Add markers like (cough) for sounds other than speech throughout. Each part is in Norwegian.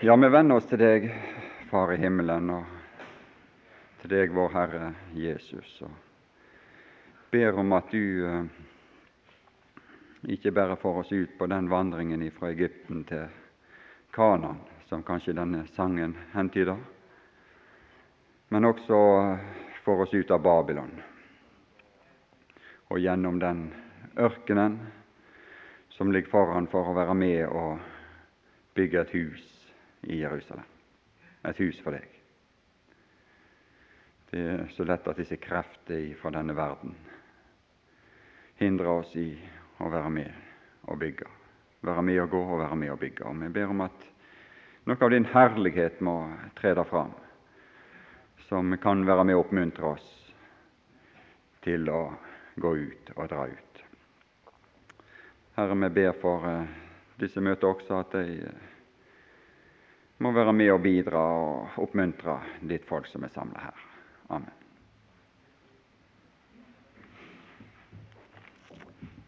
Ja, vi venner oss til deg, Far i himmelen, og til deg, vår Herre Jesus, og ber om at du eh, ikke bare får oss ut på den vandringen fra Egypten til Kanan, som kanskje denne sangen hentyder, men også får oss ut av Babylon. Og gjennom den ørkenen som ligger foran for å være med og bygge et hus i Jerusalem. Et hus for deg. Det er så lett at disse krefter fra denne verden hindrer oss i å være med og bygge. Være med og gå og være med og bygge. Og Vi ber om at noe av din herlighet må trede fram, som kan være med å oppmuntre oss til å gå ut og dra ut. Herre, vi ber for uh, disse møtene også at de uh, må være med og bidra og oppmuntre ditt folk som er samla her. Amen.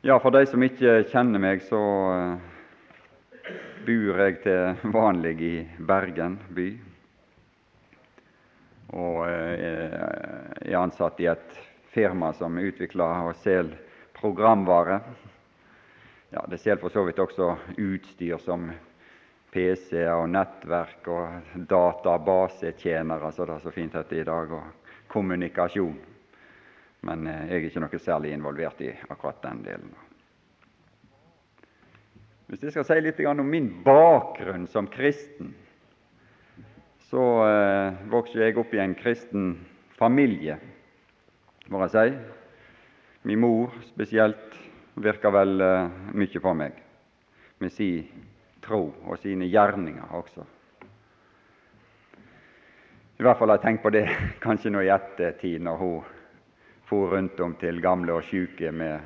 Ja, for de som ikke kjenner meg, så uh, bor jeg til vanlig i Bergen by. Og uh, er ansatt i et firma som utvikler og selger programvare. Ja, Det selger for så vidt også utstyr som PC-er og nettverk og databasetjenere, så det er så fint heter i dag, og kommunikasjon. Men eh, jeg er ikke noe særlig involvert i akkurat den delen. Hvis jeg skal si litt om min bakgrunn som kristen, så eh, vokste jeg opp i en kristen familie, må jeg si. Min mor spesielt virker vel eh, mye på meg med sin tro og sine gjerninger også. I hvert fall har jeg tenkt på det (laughs) kanskje nå i ettertid, når hun for rundt om til gamle og sjuke med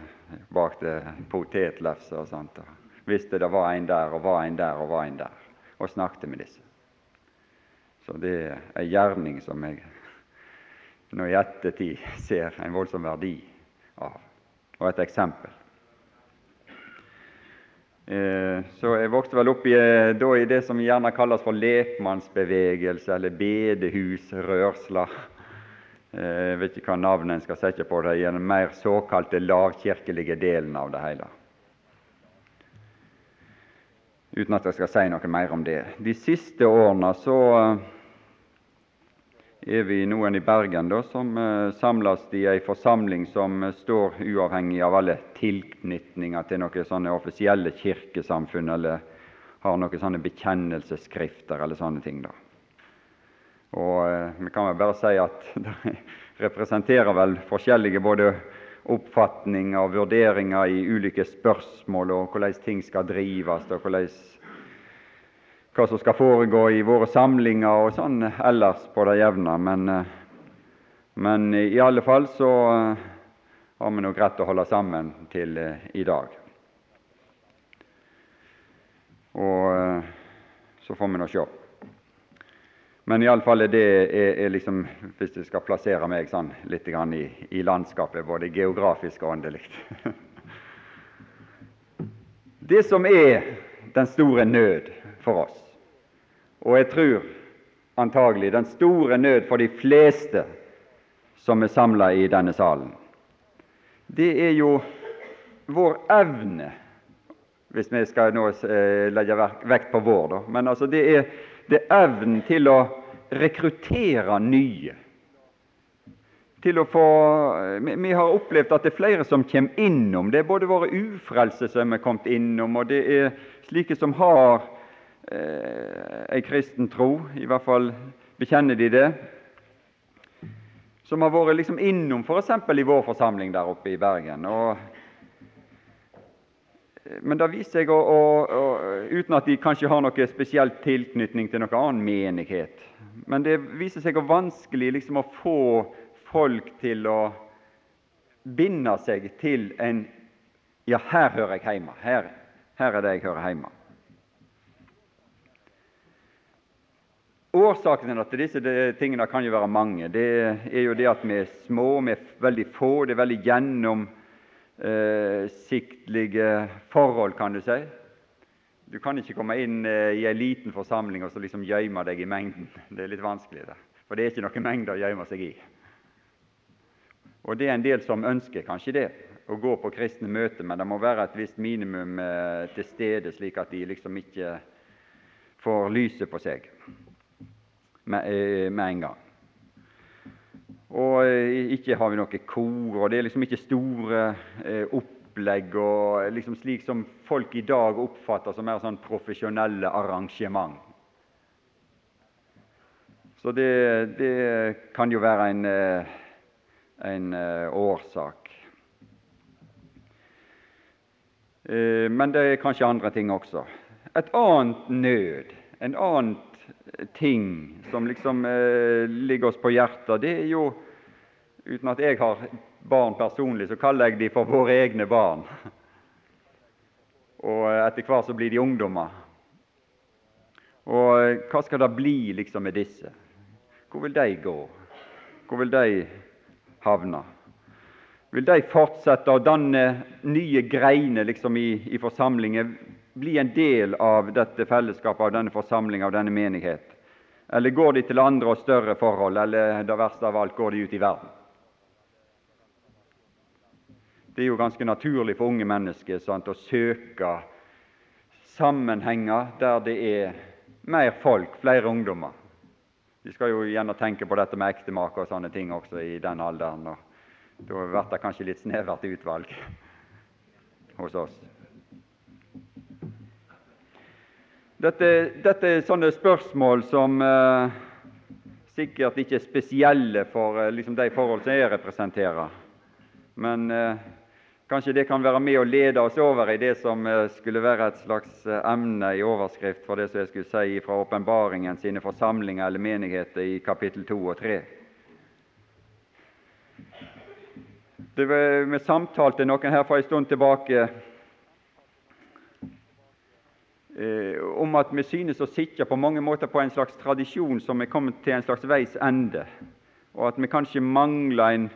bakte potetlefser og sånt. Og visste det var en der og var en der og var en der, og snakket med disse. Så det er en gjerning som jeg nå i ettertid (laughs) ser en voldsom verdi av, og et eksempel. Eh, så jeg vokste vel opp i, eh, da, i det som gjerne kalles for lekmannsbevegelse, eller bedehusrørsler. Eh, jeg vet ikke hva navnet en skal sette på det, i den mer såkalte lavkirkelige delen av det hele. Uten at jeg skal si noe mer om det. De siste årene så er vi noen i Bergen da, som uh, samles i ei forsamling som uh, står uavhengig av alle tilknytninger til noen sånne offisielle kirkesamfunn eller har noen sånne bekjennelsesskrifter eller sånne ting. da. Og uh, Vi kan vel bare si at (laughs) det representerer vel forskjellige både oppfatninger og vurderinger i ulike spørsmål og hvordan ting skal drives og hvordan hva som skal foregå i våre samlinger og sånn ellers på det jevne. Men, eh, men i alle fall så eh, har vi nok rett å holde sammen til eh, i dag. Og så får vi nå sjå. Men iallfall det er, er liksom, hvis jeg skal plassere meg sånn litt i, i landskapet, både geografisk og åndelig (laughs) Det som er den store nød for oss, og jeg tror antagelig den store nød for de fleste som er samla i denne salen, det er jo vår evne Hvis vi skal nå eh, legge vekt på vår, da. Men altså det er, det evnen til å rekruttere nye. Til å få, vi, vi har opplevd at det er flere som kommer innom. Det er både våre ufrelse som er kommet innom, og det er slike som har eh, ei kristen tro, i hvert fall bekjenner de det, som har vært liksom innom f.eks. i vår forsamling der oppe i Bergen. Og, men det viser seg, uten at de kanskje har noe spesiell tilknytning til noen annen menighet, men det viser seg å vanskelig liksom å få folk til å binde seg til en Ja, her hører jeg hjemme. Her, her er det jeg hører hjemme. Årsakene til disse tingene kan jo være mange. Det er jo det at vi er små, vi er veldig få, det er veldig gjennomsiktlige forhold, kan du si. Du kan ikke komme inn eh, i en liten forsamling og så liksom gjemme deg i mengden. Det er litt vanskelig, det. For det er ikke noen mengde å gjemme seg i. Og det er en del som ønsker kanskje det, å gå på kristne møter, men det må være et visst minimum eh, til stede, slik at de liksom ikke får lyset på seg eh, med en gang. Og eh, ikke har vi noe kor, og det er liksom ikke store eh, opplegg og liksom slik som folk i dag oppfatter som mer sånn profesjonelle arrangement. Så det, det kan jo være en, en årsak. Men det er kanskje andre ting også. Et annet nød, en annen ting som liksom eh, ligger oss på hjertet, det er jo Uten at jeg har barn personlig, så kaller jeg de for våre egne barn. (laughs) Og etter hvert så blir de ungdommer. Og eh, hva skal det bli liksom med disse? Hvor vil de gå? Hvor vil de havne? vil de fortsette å danne nye greiner liksom i, i forsamlingen, bli en del av dette fellesskapet, av denne forsamling, av denne menighet? Eller går de til andre og større forhold, eller det verste av alt, går de ut i verden? Det er jo ganske naturlig for unge mennesker sant, å søke sammenhenger der det er mer folk, flere ungdommer. De skal jo gjerne tenke på dette med ektemake og sånne ting også i den alderen. Og da blir det kanskje litt snevert utvalg hos oss. Dette, dette er sånne spørsmål som eh, sikkert ikke er spesielle for eh, liksom de forhold som jeg representerer. Men eh, kanskje det kan være med å lede oss over i det som eh, skulle være et slags eh, emne i overskrift for det som jeg skulle si fra åpenbaringen sine forsamlinger eller menigheter i kapittel 2 og 3. Det Vi samtalte noen her for en stund tilbake eh, om at vi synes å sitte på mange måter på en slags tradisjon som er kommet til en slags veis ende, og at vi kanskje mangler en,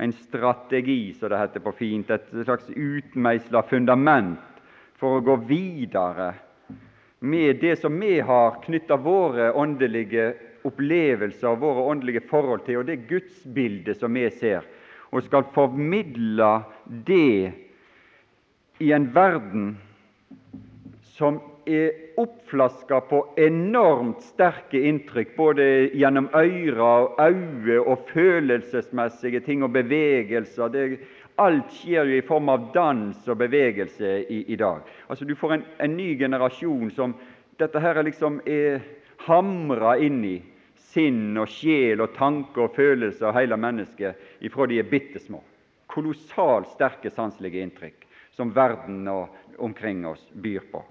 en strategi, som det heter på fint, et slags utmeisla fundament for å gå videre med det som vi har knytta våre åndelige opplevelser og våre åndelige forhold til, og det gudsbildet som vi ser og skal formidle det i en verden som er oppflaska på enormt sterke inntrykk, både gjennom øyre og øyne og følelsesmessige ting og bevegelser. Det, alt skjer jo i form av dans og bevegelse i, i dag. Altså Du får en, en, ny generasjon som dette her liksom er hamra inn i sinn og sjel og tanke og følelser og hele mennesket ifra de er bitte små. Kolossalt sterke sanselige inntrykk som verden og omkring oss byr på.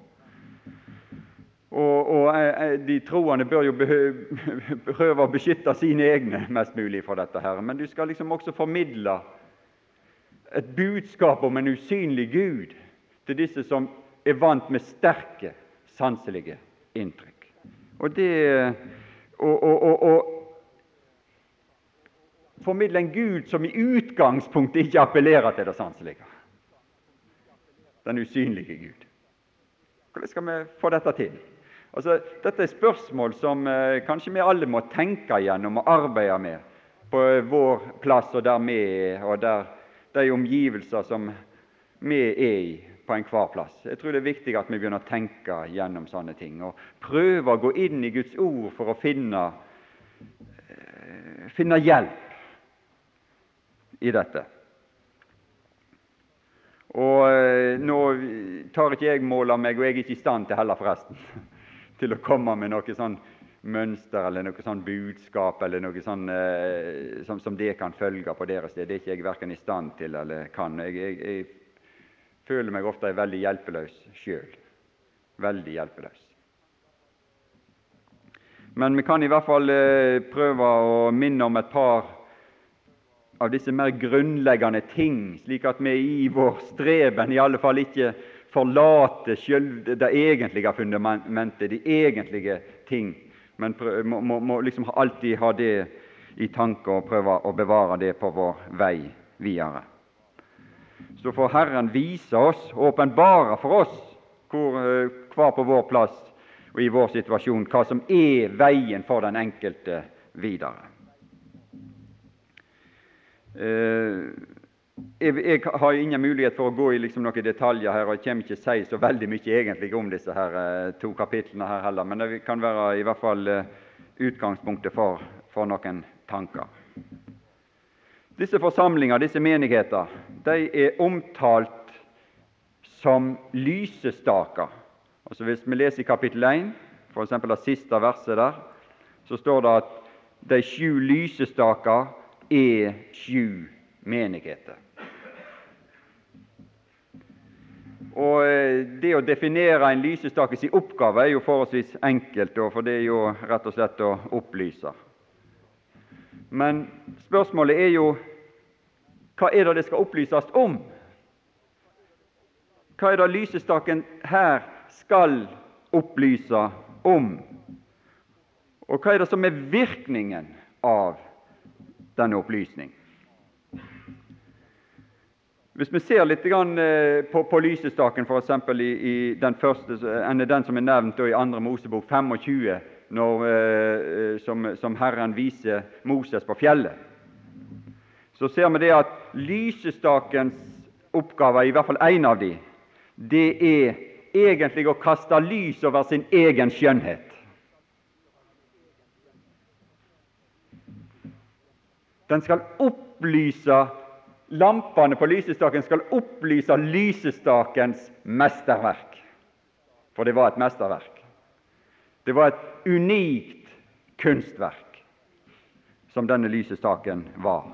Og, og eh, eh, De troende bør jo (laughs) prøve å beskytte sine egne mest mulig fra dette. her, Men du skal liksom også formidle et budskap om en usynlig Gud til disse som er vant med sterke sanselige inntrykk. Og det og, og, formidle en Gud som i utgangspunktet ikke appellerer til det sanselige. Den usynlige Gud. Hvordan skal vi få dette til? Altså, dette er spørsmål som eh, kanskje vi alle må tenke gjennom og arbeide med på vår plass og der vi er, og der de omgivelser som vi er i på enhver plass. Jeg tror det er viktig at vi begynner å tenke gjennom sånne ting og prøve å gå inn i Guds ord for å finne, eh, finne hjelp i dette. Og eh, Nå tar ikke jeg mål av meg, og jeg er ikke i stand til heller, forresten, (laughs) til å komme med noe sånn mønster eller noe sånn budskap eller noe sånn, eh, som, som det kan følge på deres sted. Det er ikke jeg verken i stand til eller kan. Jeg, jeg, jeg føler meg ofte veldig hjelpeløs sjøl. Veldig hjelpeløs. Men vi kan i hvert fall eh, prøve å minne om et par av disse mer grunnleggende ting, slik at vi i vår streben i alle fall ikke forlater selv det egentlige fundamentet, de egentlige ting, men må, må, må liksom alltid ha det i tanke og prøve å bevare det på vår vei videre så får Herren vise oss, åpenbare for oss, hvor, hver på vår plass og i vår situasjon, hva som er veien for den enkelte videre. Eh, jeg, jeg, har ingen mulighet for å gå i liksom noen detaljer her, og jeg kommer ikke til å si så veldig mye egentlig om disse her, eh, to kapitlene her heller, men det kan være i hvert fall eh, utgangspunktet for, for noen tanker. Disse forsamlinger, disse menigheter, de er omtalt som lysestaker. Altså Hvis vi leser i kapittel 1, f.eks. det siste verset der, så står det at de sju lysestaker er sju menigheter. Og eh, Det å definere en lysestake sin oppgave er jo forholdsvis enkelt, for det er jo rett og slett å opplyse. Men spørsmålet er jo hva er det det skal opplyses om? Hva er det lysestaken her skal opplyse om? Og hva er det som er virkningen av denne opplysning? Hvis vi ser litt eh, på, på lysestaken f.eks. I, i den første, enn den som er nevnt i 2. Mosebok 25, når, eh, som, som Herren viser Moses på fjellet, så ser vi det at lysestakens oppgave, i hvert fall én av de, det er egentlig å kaste lys over sin egen skjønnhet. Den skal opplyse Lampene på lysestaken skal opplyse lysestakens mesterverk. For det var et mesterverk. Det var et unikt kunstverk som denne lysestaken var.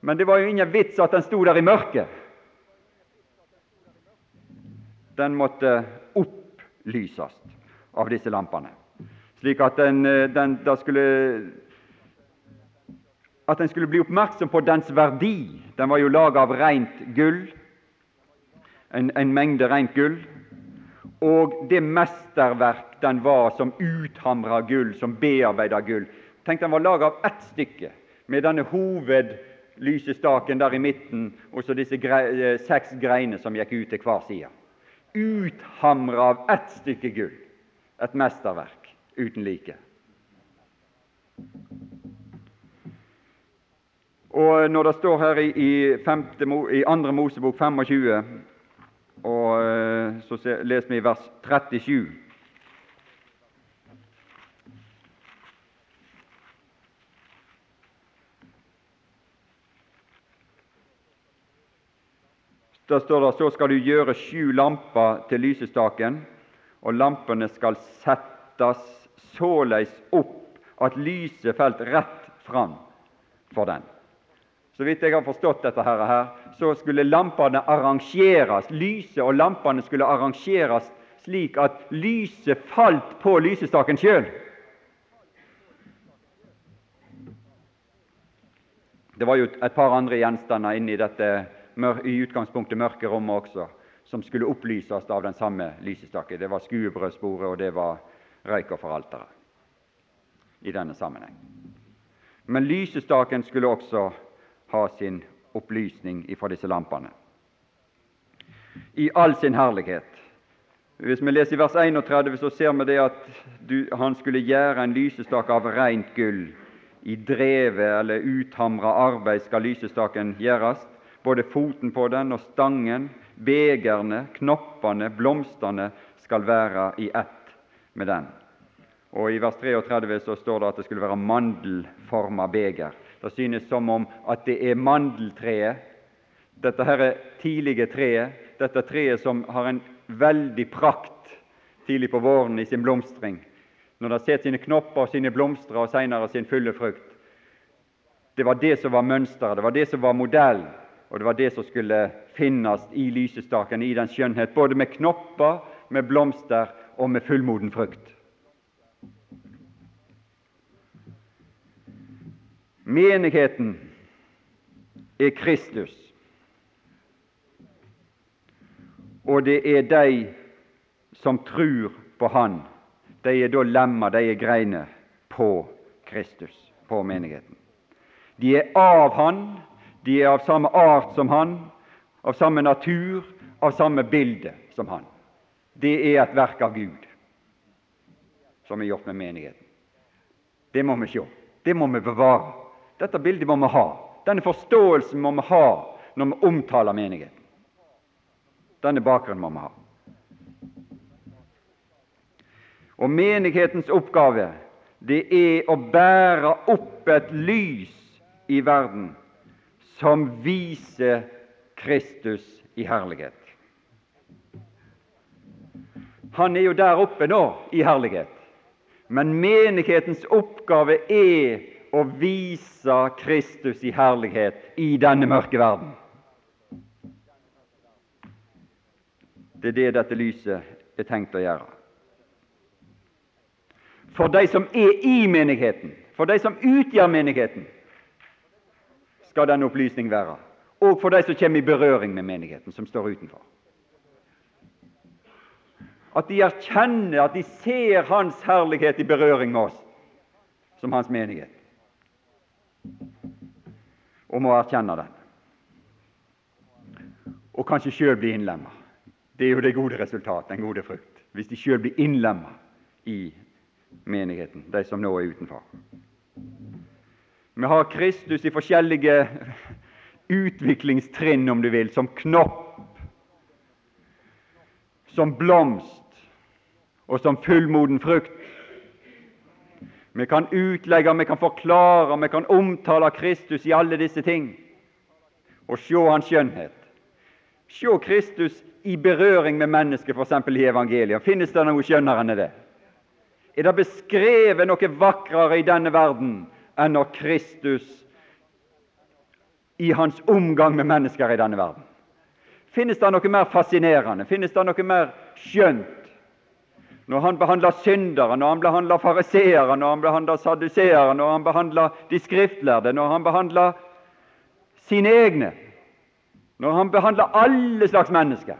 Men det var jo ingen vits at den sto der i mørket. Den måtte opplyses av disse lampene, slik at den, den, skulle at en skulle bli oppmerksom på dens verdi. Den var jo laget av rent gull, en, en mengde rent gull. Og det mesterverk den var som uthamra gull, som bearbeida gull. Tenk, den var laget av ett stykke, med denne hovedlysestaken der i midten, og så disse gre eh, seks greinene som gikk ut til hver side. Uthamra av ett stykke gull. Et mesterverk uten like. Og Når det står her i, i, femte, i andre Mosebok 25, og eh, så leser vi vers 37 Da står det så skal du gjøre sju lamper til lysestaken, og lampene skal settes såleis opp at lyset falt rett fram for den. Så vidt jeg har forstått dette her, så skulle lampene arrangeres, lyset og lampene skulle arrangeres slik at lyset falt på lysestaken sjøl. Det var jo et par andre gjenstander inne i dette i utgangspunktet mørke rommet også, som skulle opplyses av den samme lysestaken. Det var skuebrødsporet, og det var røykerforalteret i denne sammenheng. Men lysestaken skulle også ha sin opplysning ifra disse lampene. I all sin herlighet. Hvis vi leser i vers 31, så ser vi det at du, han skulle gjøre en lysestake av rent gull. I drevet eller uthamra arbeid skal lysestaken gjøres. Både foten på den og stangen, begerne, knoppene, blomstene skal være i ett med den. Og I vers 33 så står det at det skulle være mandelforma beger. Det synes som om at det er mandeltreet, dette her er tidlige treet, dette treet som har en veldig prakt tidlig på våren i sin blomstring, når det sett sine knopper, sine blomster og senere sin fulle frukt. Det var det som var mønsteret, det var det som var modellen, og det var det som skulle finnes i lysestaken, i den skjønnhet, både med knopper, med blomster og med fullmoden frukt. Menigheten er Kristus, og det er de som tror på Han. De er da lemmer, de er greiner på Kristus, på menigheten. De er av Han, de er av samme art som Han, av samme natur, av samme bilde som Han. det er et verk av Gud som er gjort med menigheten. Det må vi se. Det må vi bevare. Dette bildet må vi ha. Denne forståelsen må vi ha når vi omtaler menigheten. Denne bakgrunnen må vi ha. Og menighetens oppgave det er å bære opp et lys i verden som viser Kristus i herlighet. Han er jo der oppe nå i herlighet, men menighetens oppgave er å vise Kristus i herlighet i denne mørke verden. Det er det dette lyset er tenkt å gjøre for de som er i menigheten, for de som utgjør menigheten, skal den opplysning være, og for de som kommer i berøring med menigheten, som står utenfor. At de erkjenner, at de ser Hans herlighet i berøring med oss som Hans menighet, og må erkjenne den. Og kanskje sjøl bli innlemma. Det er jo det gode resultatet, den gode frukt, hvis de sjøl blir innlemma i menigheten, de som nå er utenfor. Vi har Kristus i forskjellige utviklingstrinn, om du vil, som knopp, som blomst og som fullmoden frukt. Vi kan utlegge, vi kan forklare, vi kan omtale Kristus i alle disse ting og se Hans skjønnhet. Se Kristus i berøring med mennesket, f.eks. i evangeliet. Finnes det noe skjønnere enn det? er det beskrevet noe vakrere i denne verden enn når Kristus i hans omgang med mennesker i denne verden. Finnes det noe mer fascinerende, finnes det noe mer skjønt når han behandler syndere, når han behandler fariseere, når han behandler saduseere, når han behandler de skriftlærde, når han behandler sine egne, når han behandler alle slags mennesker?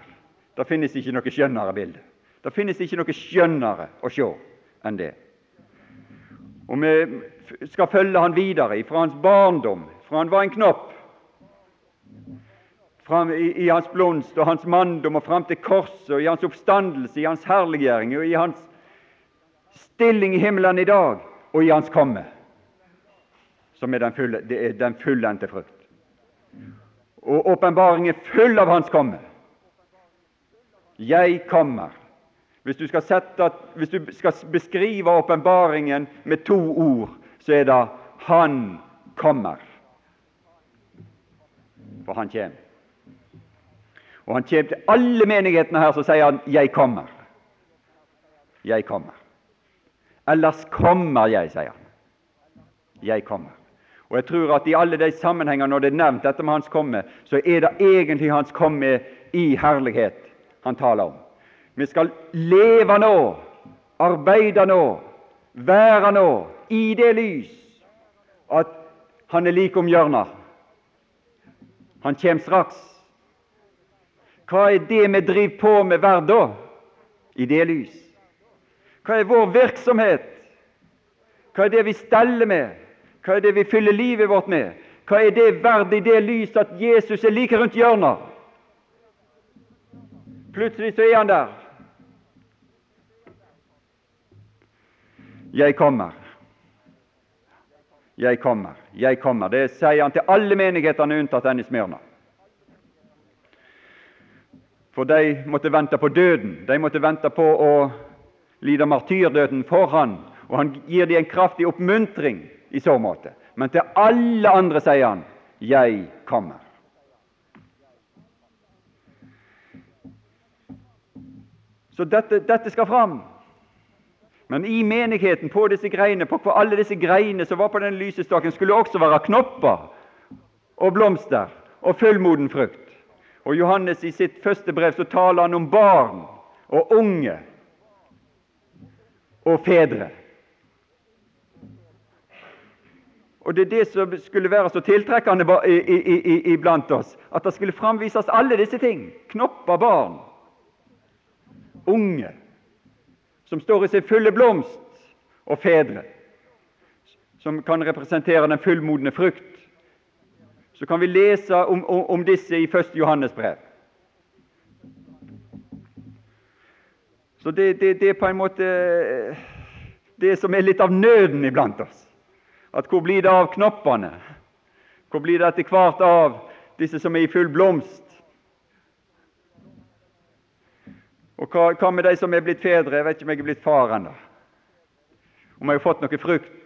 Det finnes ikke noe skjønnere bilde. Det finnes ikke noe skjønnere å se enn det. Og vi skal følge han videre fra hans barndom, fra han var en knopp, fram i, i, hans blomst og hans manndom og fram til korset, og i hans oppstandelse, i hans herliggjøring og i hans stilling i himmelen i dag, og i hans komme, som er den, fulle, det er den fullendte frukt. Og åpenbaringen full av hans komme. Jeg kommer, hvis du skal, sette, hvis du skal beskrive åpenbaringen med to ord, så er det 'Han kommer'. For han kommer. Og han kommer til alle menighetene her, så sier han 'Jeg kommer'. Jeg kommer. Ellers kommer jeg, sier han. Jeg kommer. Og jeg tror at i alle de sammenhenger når det er nevnt dette med Hans komme, så er det egentlig Hans komme i herlighet han taler om. Vi skal leve nå, arbeide nå, være nå i det lys at han er like om hjørnet. Han kommer straks. Hva er det vi driver på med hver dag i det lys? Hva er vår virksomhet? Hva er det vi steller med? Hva er det vi fyller livet vårt med? Hva er det verdt i det lys at Jesus er like rundt hjørnet? Plutselig så er han der. Jeg kommer. Jeg kommer, jeg kommer. Det sier han til alle menighetene unntatt denne Smyrna. For de måtte vente på døden. De måtte vente på å lide martyrdøden for han, og han gir dem en kraftig oppmuntring i så måte. Men til alle andre sier han 'Jeg kommer'. Så dette, dette skal fram. Men i menigheten, på disse greiene, på alle disse greiene som var på den lysestaken, skulle også være knopper og blomster og fullmoden frukt. Og Johannes i sitt første brev så taler han om barn og unge og fedre. Og Det er det som skulle være så tiltrekkende iblant oss, at det skulle framvises alle disse ting. Knopper, barn, unge som står i sin fulle blomst, og fedre, som kan representere den fullmodne frukt. Så kan vi lese om, om, om disse i 1. Johannes brev. Så det, det, det, er på en måte det som er litt av nøden iblant oss. At hvor blir det av knoppene? Hvor blir det etter hvert av disse som er i full blomst? Og hva, hva, med de som er blitt fedre? Jeg vet ikke om jeg er blitt far ennå. Om jeg har fått noe frukt.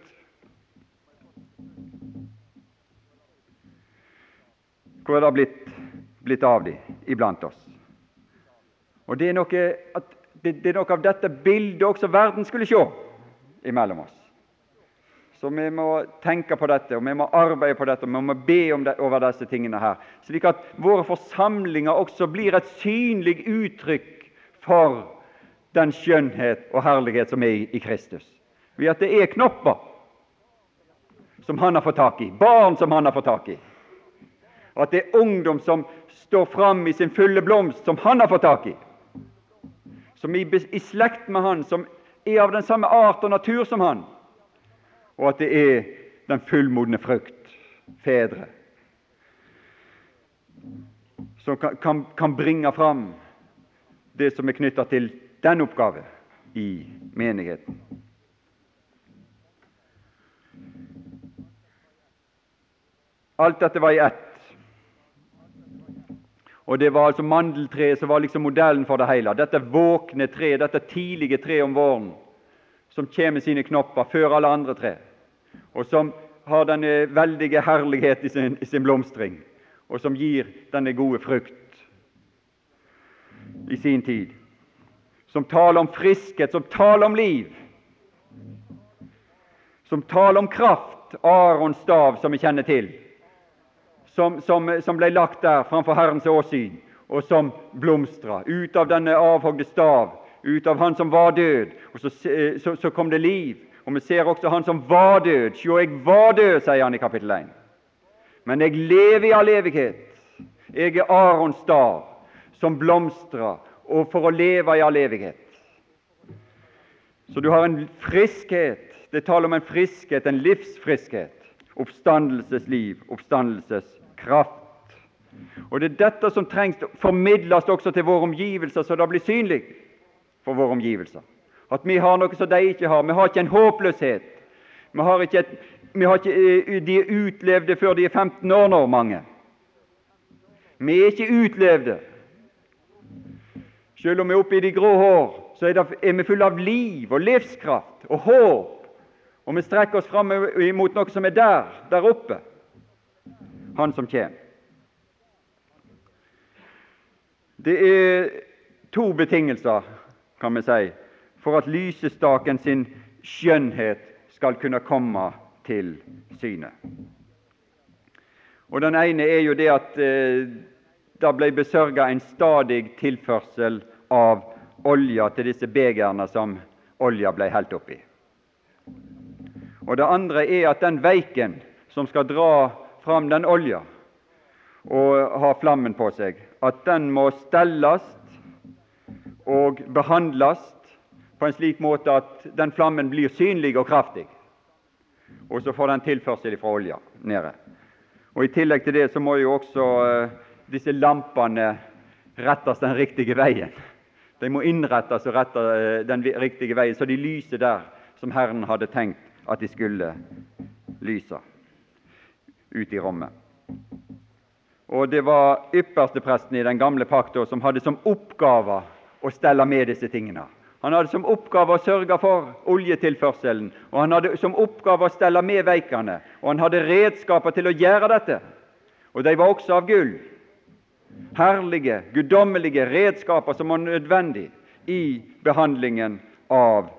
Hvor det blitt, blitt av de iblant oss? Og det er, noe, det, det er noe av dette bildet også verden skulle se imellom oss. Så vi må tenke på dette, og vi må arbeide på dette, og vi må be det, over disse tingene her, slik at våre forsamlinger også blir et synlig uttrykk for den skjønnhet og herlighet som er i Kristus. Ved at det er knopper som han har fått tak i, barn som han har fått tak i. At det er ungdom som står fram i sin fulle blomst, som han har fått tak i. Som er i slekt med han, som er av den samme art og natur som han. Og at det er den fullmodne frukt, fedre, som kan, kan, kan bringe fram det som er knytta til den oppgave i menigheten. Alt dette var i ett. Og Det var altså mandeltreet som var liksom modellen for det hele. Dette våkne treet, dette tidlige treet om våren, som kommer med sine knopper før alle andre tre, og som har denne veldige herlighet i sin, i sin blomstring, og som gir denne gode frukt i sin tid, som taler om friskhet, som taler om liv, som taler om kraft, Arons stav, som vi kjenner til, som, som, som ble lagt der framfor Herrens åsyn, og som blomstra. Ut av denne avhogde stav, ut av han som var død, og så, så, så kom det liv. Og Vi ser også han som var død. Sjå, jeg var død, sier han i kapittel 1. Men jeg lever i all evighet. Jeg er Arons stav som blomstrer, og for å leve i all evighet. Så du har en friskhet. Det taler om en friskhet, en livsfriskhet. Oppstandelsesliv, oppstandelseskraft. Og Det er dette som trengs formidles også til våre omgivelser, så det blir synlig for våre omgivelser. At vi har noe som de ikke har. Vi har ikke en håpløshet. Vi har ikke, et, vi har ikke eh, De utlevde før de er 15 år nå, mange. Vi er ikke utlevde. Selv om vi er oppe i de grå hår, så er, det, er vi fulle av liv og livskraft og håp. Og vi strekker oss fram imot noe som er der, der oppe. Han som kommer. Det er to betingelser, kan vi si, for at lysestaken sin skjønnhet skal kunne komme til syne. Og Den ene er jo det at eh, det ble besørga en stadig tilførsel av olja til disse begerne som olja ble helt oppi. Og Det andre er at den veiken som skal dra fram den olja og har flammen på seg, at den må stelles og behandles på en slik måte at den flammen blir synlig og kraftig. Og så får den tilførsel fra olja nede. Og I tillegg til det så må jo også uh, disse lampene rettes den riktige veien. De må innrettes og rette eh, den riktige veien, så de lyser der som Herren hadde tenkt at de skulle lyse ute i rommet. Og Det var ypperstepresten i den gamle pakta som hadde som oppgave å stelle med disse tingene. Han hadde som oppgave å sørge for oljetilførselen, og han hadde som oppgave å stelle med veikene, og han hadde redskaper til å gjøre dette. Og de var også av gull herlige, guddommelige redskaper som var nødvendig i behandlingen av,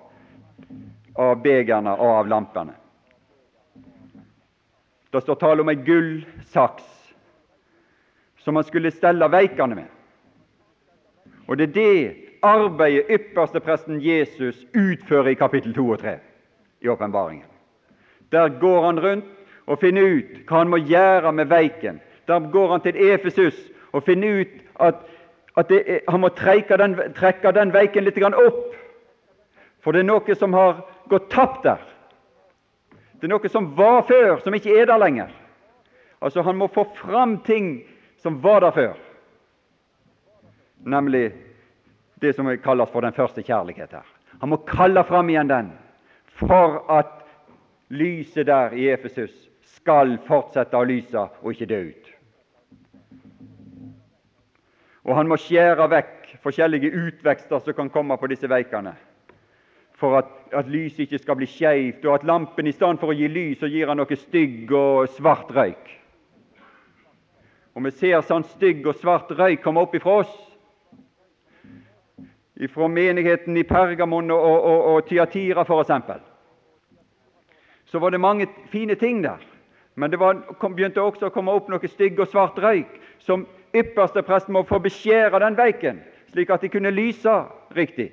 av begerne og av lampene. Det står tale om ei gullsaks som han skulle stelle veikene med. Og det er det arbeidet ypperste presten Jesus utfører i kapittel 2 og 3 i åpenbaringen. Der går han rundt og finner ut hva han må gjøre med veiken. Der går han til Efesus og finner ut at, at er, han må trekke den, trekke den veiken litt opp. For det er noe som har gått tapt der. Det er noe som var før, som ikke er der lenger. Altså Han må få fram ting som var der før, nemlig det som kalles for den første kjærlighet her. Han må kalle fram igjen den for at lyset der i Efesus skal fortsette å lyse og ikke dø ut. Og han må skjære vekk forskjellige utvekster som kan komme på disse veikene, for at, at lyset ikke skal bli skeivt, og at lampen i stedet for å gi lys, så gir han noe stygg og svart røyk. Og vi ser sånn stygg og svart røyk komme opp ifra oss, ifra menigheten i Pergamon og, og, og Tyatira f.eks. Så var det mange fine ting der, men det var, kom, begynte også å komme opp noe stygg og svart røyk som ypperste prest må få beskjære den veiken, slik at de kunne lyse riktig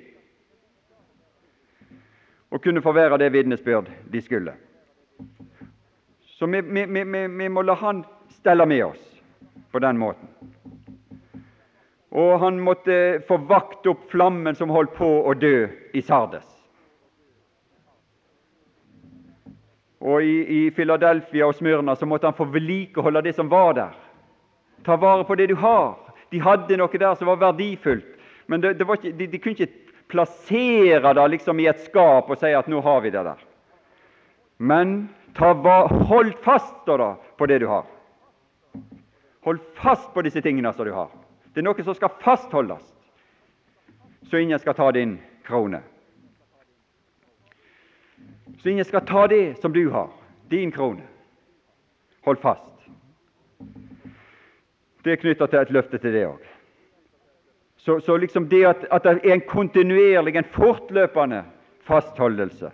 og kunne få være det vitnesbyrd de skulle. Så vi, vi, vi, vi må la Han stelle med oss på den måten. Og han måtte få vakt opp flammen som holdt på å dø i Sardes. Og i, i Philadelphia og Smyrna så måtte han få vedlikeholde det som var der. Ta vare på det du har. De hadde noe der som var verdifullt, men det, det var ikke, de, de, kunne ikke plassere det liksom i et skap og si at 'nå har vi det der'. Men ta, hold fast da, på det du har. Hold fast på disse tingene som du har. Det er noe som skal fastholdes, så ingen skal ta din krone. Så ingen skal ta det som du har, din krone. Hold fast. Det er knytta til et løfte til det òg. Så, så, liksom det at, at, det er en kontinuerlig, en fortløpende fastholdelse.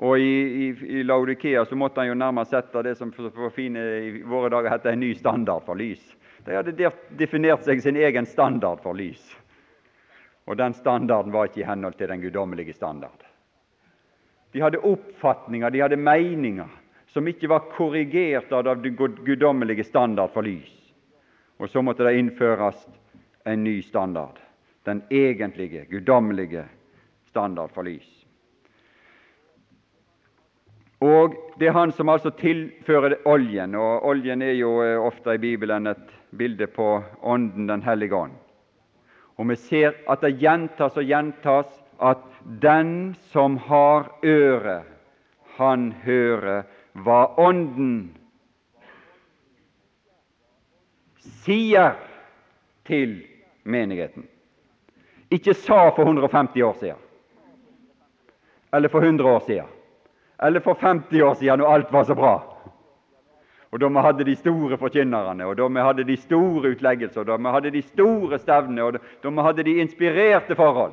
Og i, i, i Laudikea så måtte han jo nærmest sette det som for, fine i våre dager heter en ny standard for lys. De hadde definert seg sin egen standard for lys. Og den standarden var ikke i henhold til den guddommelige standard. De hadde oppfatninger, de hadde meninger som ikke var korrigert av den guddommelige standard for lys. Og så måtte det innføres en ny standard, den egentlige, guddommelige standard for lys. Og Det er han som altså tilfører oljen, og oljen er jo eh, ofte i Bibelen et bilde på Ånden, Den hellige ånd. Og vi ser at det gjentas og gjentas at den som har øre, han hører hva Ånden sier til menigheten. Ikke sa for 150 år siden, eller for 100 år siden, eller for 50 år siden når alt var så bra. Og Da vi hadde de store forkynnerne, og da vi hadde de store utleggelser, og da vi hadde de store stevnene, og da vi hadde de inspirerte forhold.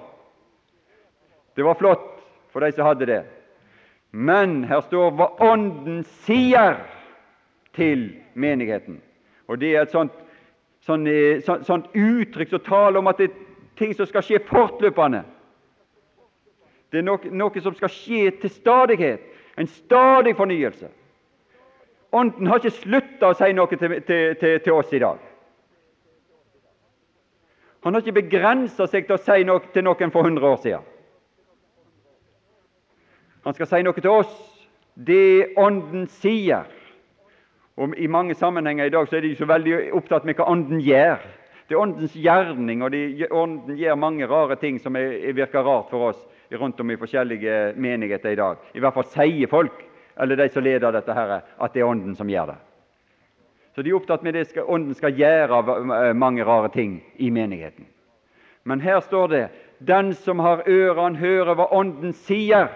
Det var flott for de som hadde det. Men her står hva Ånden sier til menigheten. Og Det er et sånt, sånt, eh, sånt, sånt uttrykk som taler om at det er ting som skal skje fortløpende. Det er noe, noe som skal skje til stadighet. En stadig fornyelse. Ånden har ikke slutta å si noe til, til, til, til, oss i dag. Han har ikke begrensa seg til å si noe til noen for 100 år siden. Han skal si noe til oss. Det Ånden sier. Og I mange sammenhenger i dag så er de så veldig opptatt med hva Ånden gjør. Det er Åndens gjerning, og de, Ånden gjør mange rare ting som er, virker rart for oss rundt om i forskjellige menigheter i dag. I hvert fall sier folk, eller de som leder dette, her, at det er Ånden som gjør det. Så de er opptatt med det skal, Ånden skal gjøre mange rare ting i menigheten. Men her står det 'Den som har ørene, hører hva Ånden sier'.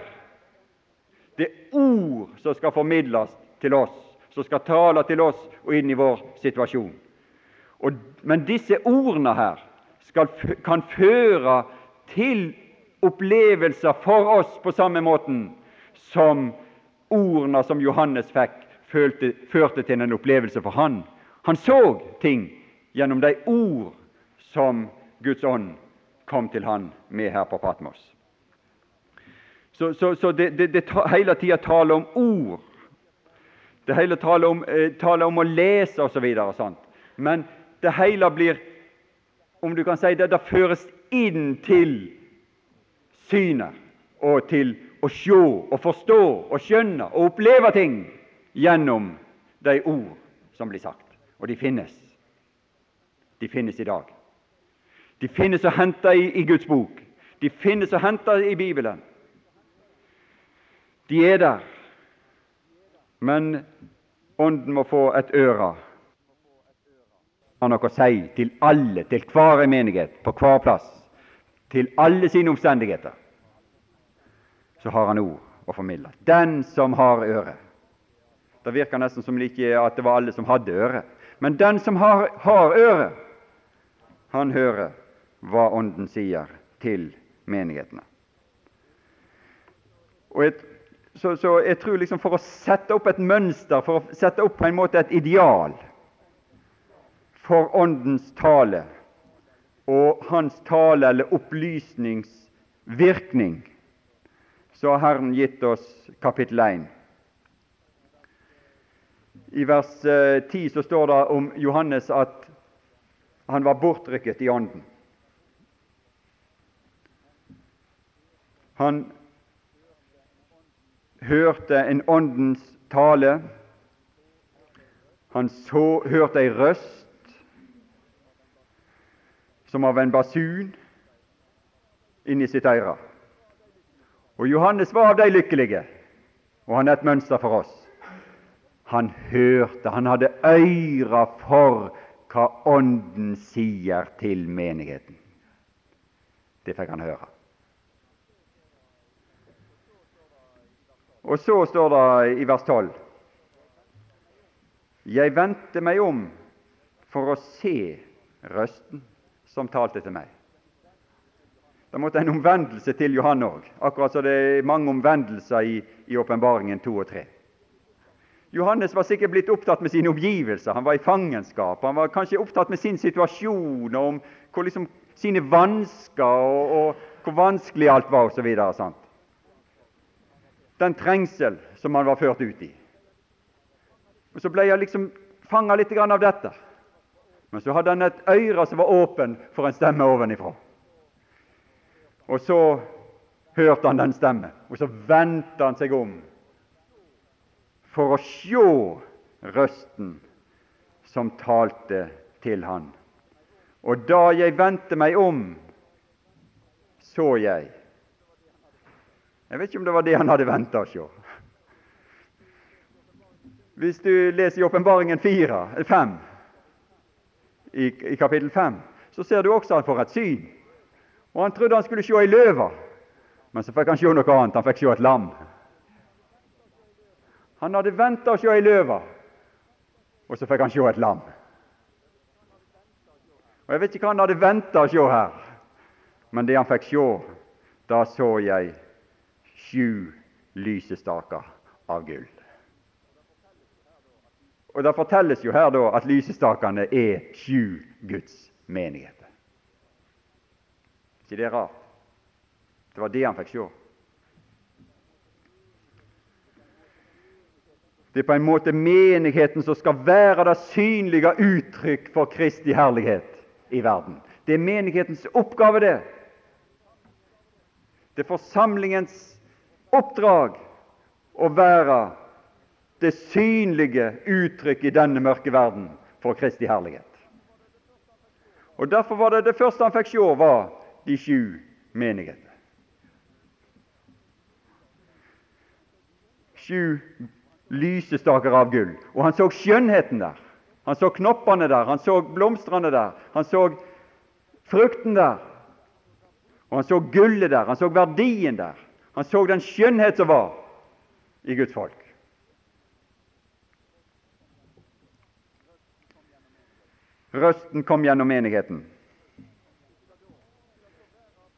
Det er ord som skal formidles til oss, som skal tale til oss og inn i vår situasjon. Og, men disse ordene her skal, kan føre til opplevelser for oss på samme måten som ordene som Johannes fikk, følte, førte til en opplevelse for han. Han så ting gjennom de ord som Guds ånd kom til han med her på Patmos. Så, så, så det, det, det hele tida taler om ord. Det hele taler om, eh, taler om å lese osv. Så Men det hele blir, om du kan si det, det føres inn til synet og til å se og forstå og skjønne og oppleve ting gjennom de ord som blir sagt. Og de finnes. De finnes i dag. De finnes å hente i, i Guds bok. De finnes å hente i Bibelen. De er der, men Ånden må få et øre har noe å si til alle, til hver menighet, på hver plass, til alle sine omstendigheter. Så har han ord å formidle. Den som har øre. Det virker nesten som det at det var alle som hadde øre. Men den som har, har øre, han hører hva Ånden sier til menighetene. Og et så, så, jeg tror liksom for å sette opp et mønster, for å sette opp på en måte et ideal for Åndens tale og Hans tale eller opplysningsvirkning, så har Herren gitt oss kapittel 1. I vers 10 eh, så står det om Johannes at han var bortrykket i ånden. Han hørte en åndens tale. Han så, hørte ei røst som av en basun inni sitt eire. Og Johannes var av de lykkelige, og han er et mønster for oss. Han hørte, han hadde øyre for hva Ånden sier til menigheten. Det fikk han høre. Og så står det i vers 12 Jeg vendte meg om for å se røsten som talte til meg. Det måtte en omvendelse til Johan òg, akkurat som det er mange omvendelser i Åpenbaringen 2 og 3. Johannes var sikkert blitt opptatt med sine omgivelser. Han var i fangenskap. Han var kanskje opptatt med sin situasjon og om hvor liksom, sine vansker og, og hvor vanskelig alt var osv den trengsel som han var ført ut i. Og Så ble han liksom fanga litt av dette. Men så hadde han et øre som var åpen for en stemme ovenifra. Og så hørte han den stemmen, og så vendte han seg om for å sjå røsten som talte til han. Og da jeg vendte meg om, så jeg jeg vet ikke om det var det han hadde venta å se. Hvis du leser i Åpenbaringen 5, i, i kapittel 5, så ser du også at han får et syn. Og Han trodde han skulle se ei løve, men så fikk han se noe annet. Han fikk se et lam. Han hadde venta å se ei løve, og så fikk han se et lam. Og Jeg vet ikke hva han hadde venta å se her, men det han fikk se, da så jeg sju lysestaker av gull. Og Det fortelles jo her da at lysestakene er sju Guds menigheter. ikke det er rart? Det var det han fikk se. Det er på en måte menigheten som skal være det synlige uttrykk for Kristi herlighet i verden. Det er menighetens oppgave, det. Det er forsamlingens oppdrag å være det synlige uttrykk i denne mørke verden for Kristi herlighet. Og Derfor var det det første han fikk se, var de sju menighetene. Sju lysestaker av gull. Og han så skjønnheten der. Han så knoppene der, han så blomstene der, han så frukten der. Og han så gullet der, han så verdien der. Han så den skjønnhet som var i Guds folk. Røsten kom gjennom menigheten.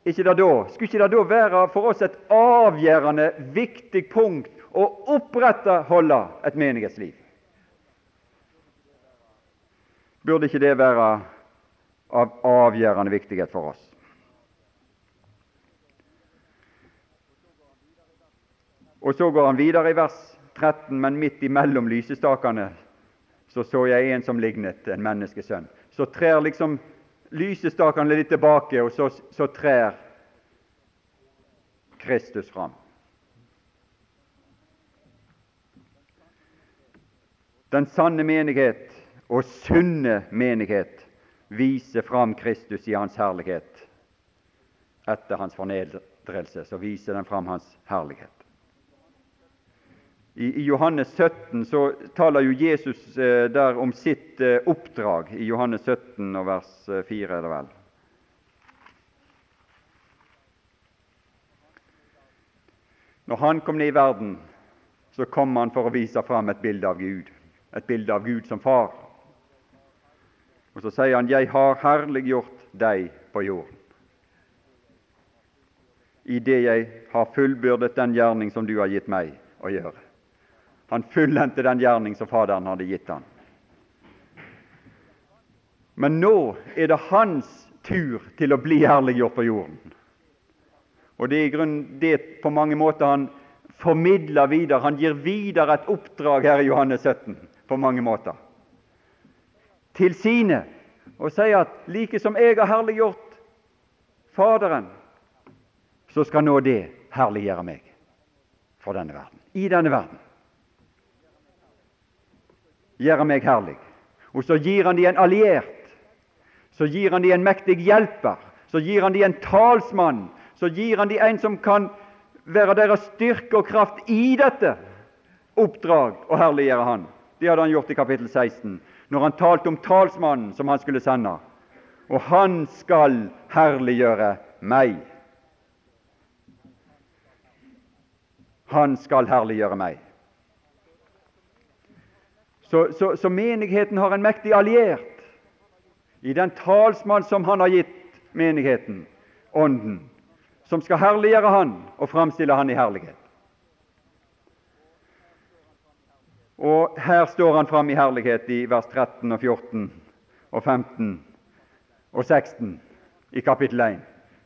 Ikke da, skulle ikke det da være for oss et avgjørende viktig punkt å opprettholde et menighetsliv? Burde ikke det være av avgjørende viktighet for oss? Og så går han videre i vers 13, men midt imellom lysestakene så så jeg en som lignet en menneskesønn. Så trer liksom lysestakene litt tilbake, og så, så trer Kristus fram. Den sanne menighet og sunne menighet viser fram Kristus i hans herlighet etter hans fornedrelse, så viser den fram hans herlighet. I, Johannes 17 så taler jo Jesus eh, der om sitt eh, oppdrag, i Johannes 17 og vers 4, eh, er det vel. Når han kom ned i verden, så kom han for å vise fram et bilde av Gud, et bilde av Gud som far. Og så sier han, 'Jeg har herliggjort deg på jorden' i det jeg har fullbyrdet den gjerning som du har gitt meg å gjøre. Han fullendte den gjerning som Faderen hadde gitt ham. Men nå er det hans tur til å bli herliggjort på jorden. Og Det er i det på mange måter han formidler videre. Han gir videre et oppdrag her i Johannes 17 på mange måter til sine og sier at like som jeg har herliggjort Faderen, så skal nå det herliggjøre meg for denne verden, i denne verden. Gjøre meg herlig. Og så gir han de en alliert, så gir han de en mektig hjelper, så gir han de en talsmann, så gir han de en som kan være deres styrke og kraft i dette oppdrag og herliggjøre Han. Det hadde han gjort i kapittel 16 når han talte om talsmannen som han skulle sende. Og han skal herliggjøre meg. Han skal herliggjøre meg. Så, så, så, menigheten har en mektig alliert i den talsmann som han har gitt menigheten, Ånden, som skal herliggjøre han og framstille han i herlighet. Og her står han fram i herlighet i vers 13 og 14 og 15 og 16 i kapittel 1.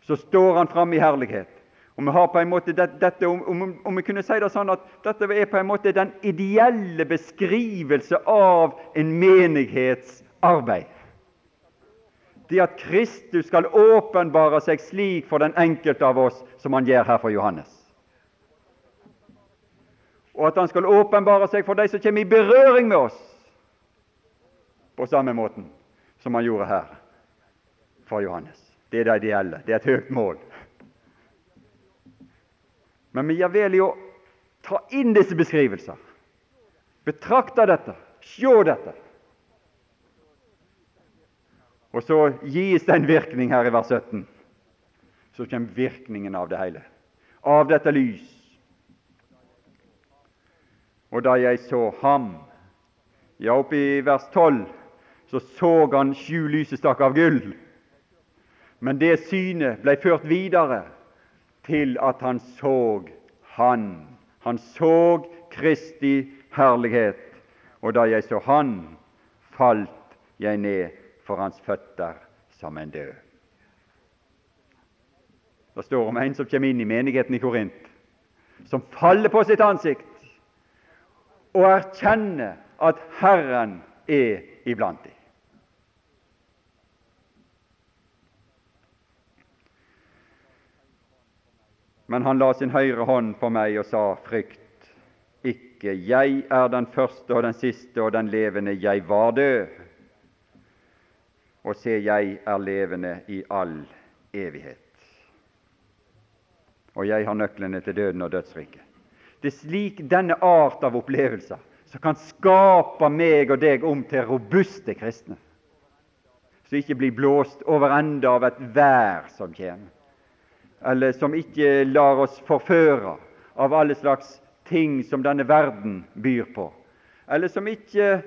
Så står han fram i herlighet. Og vi har på en måte dette, om, om, om, vi kunne si det sånn at dette er på en måte den ideelle beskrivelse av en menighetsarbeid. Det at Kristus skal åpenbare seg slik for den enkelte av oss som han gjør her for Johannes og at han skal åpenbare seg for de som kommer i berøring med oss, på samme måten som han gjorde her for Johannes. Det er det ideelle. Det er et høyt mål. Men vi gjør vel i å ta inn disse beskrivelser, betrakte dette, se dette. Og så gis det en virkning her i vers 17. Så kommer virkningen av det hele. Av dette lys og da jeg så ham Ja, oppe i vers 12 så så han sju lysestaker av gull. Men det synet ble ført videre til at han så Han. Han så Kristi herlighet. Og da jeg så Han, falt jeg ned for hans føtter som en død. Det står om en som kommer inn i menigheten i Korint, som faller på sitt ansikt og erkjenner at Herren er iblant dem. Men han la sin høyre hånd på meg og sa, frykt ikke, jeg er den første og den siste og den levende, jeg var død, og se, jeg er levende i all evighet. Og jeg har nøklene til døden og dødsriket. Det er slik denne art av opplevelser som kan skape meg og deg om til robuste kristne, som ikke blir blåst over ende av et vær som kommer, eller som ikke lar oss forføre av alle slags ting som denne verden byr på, eller som ikke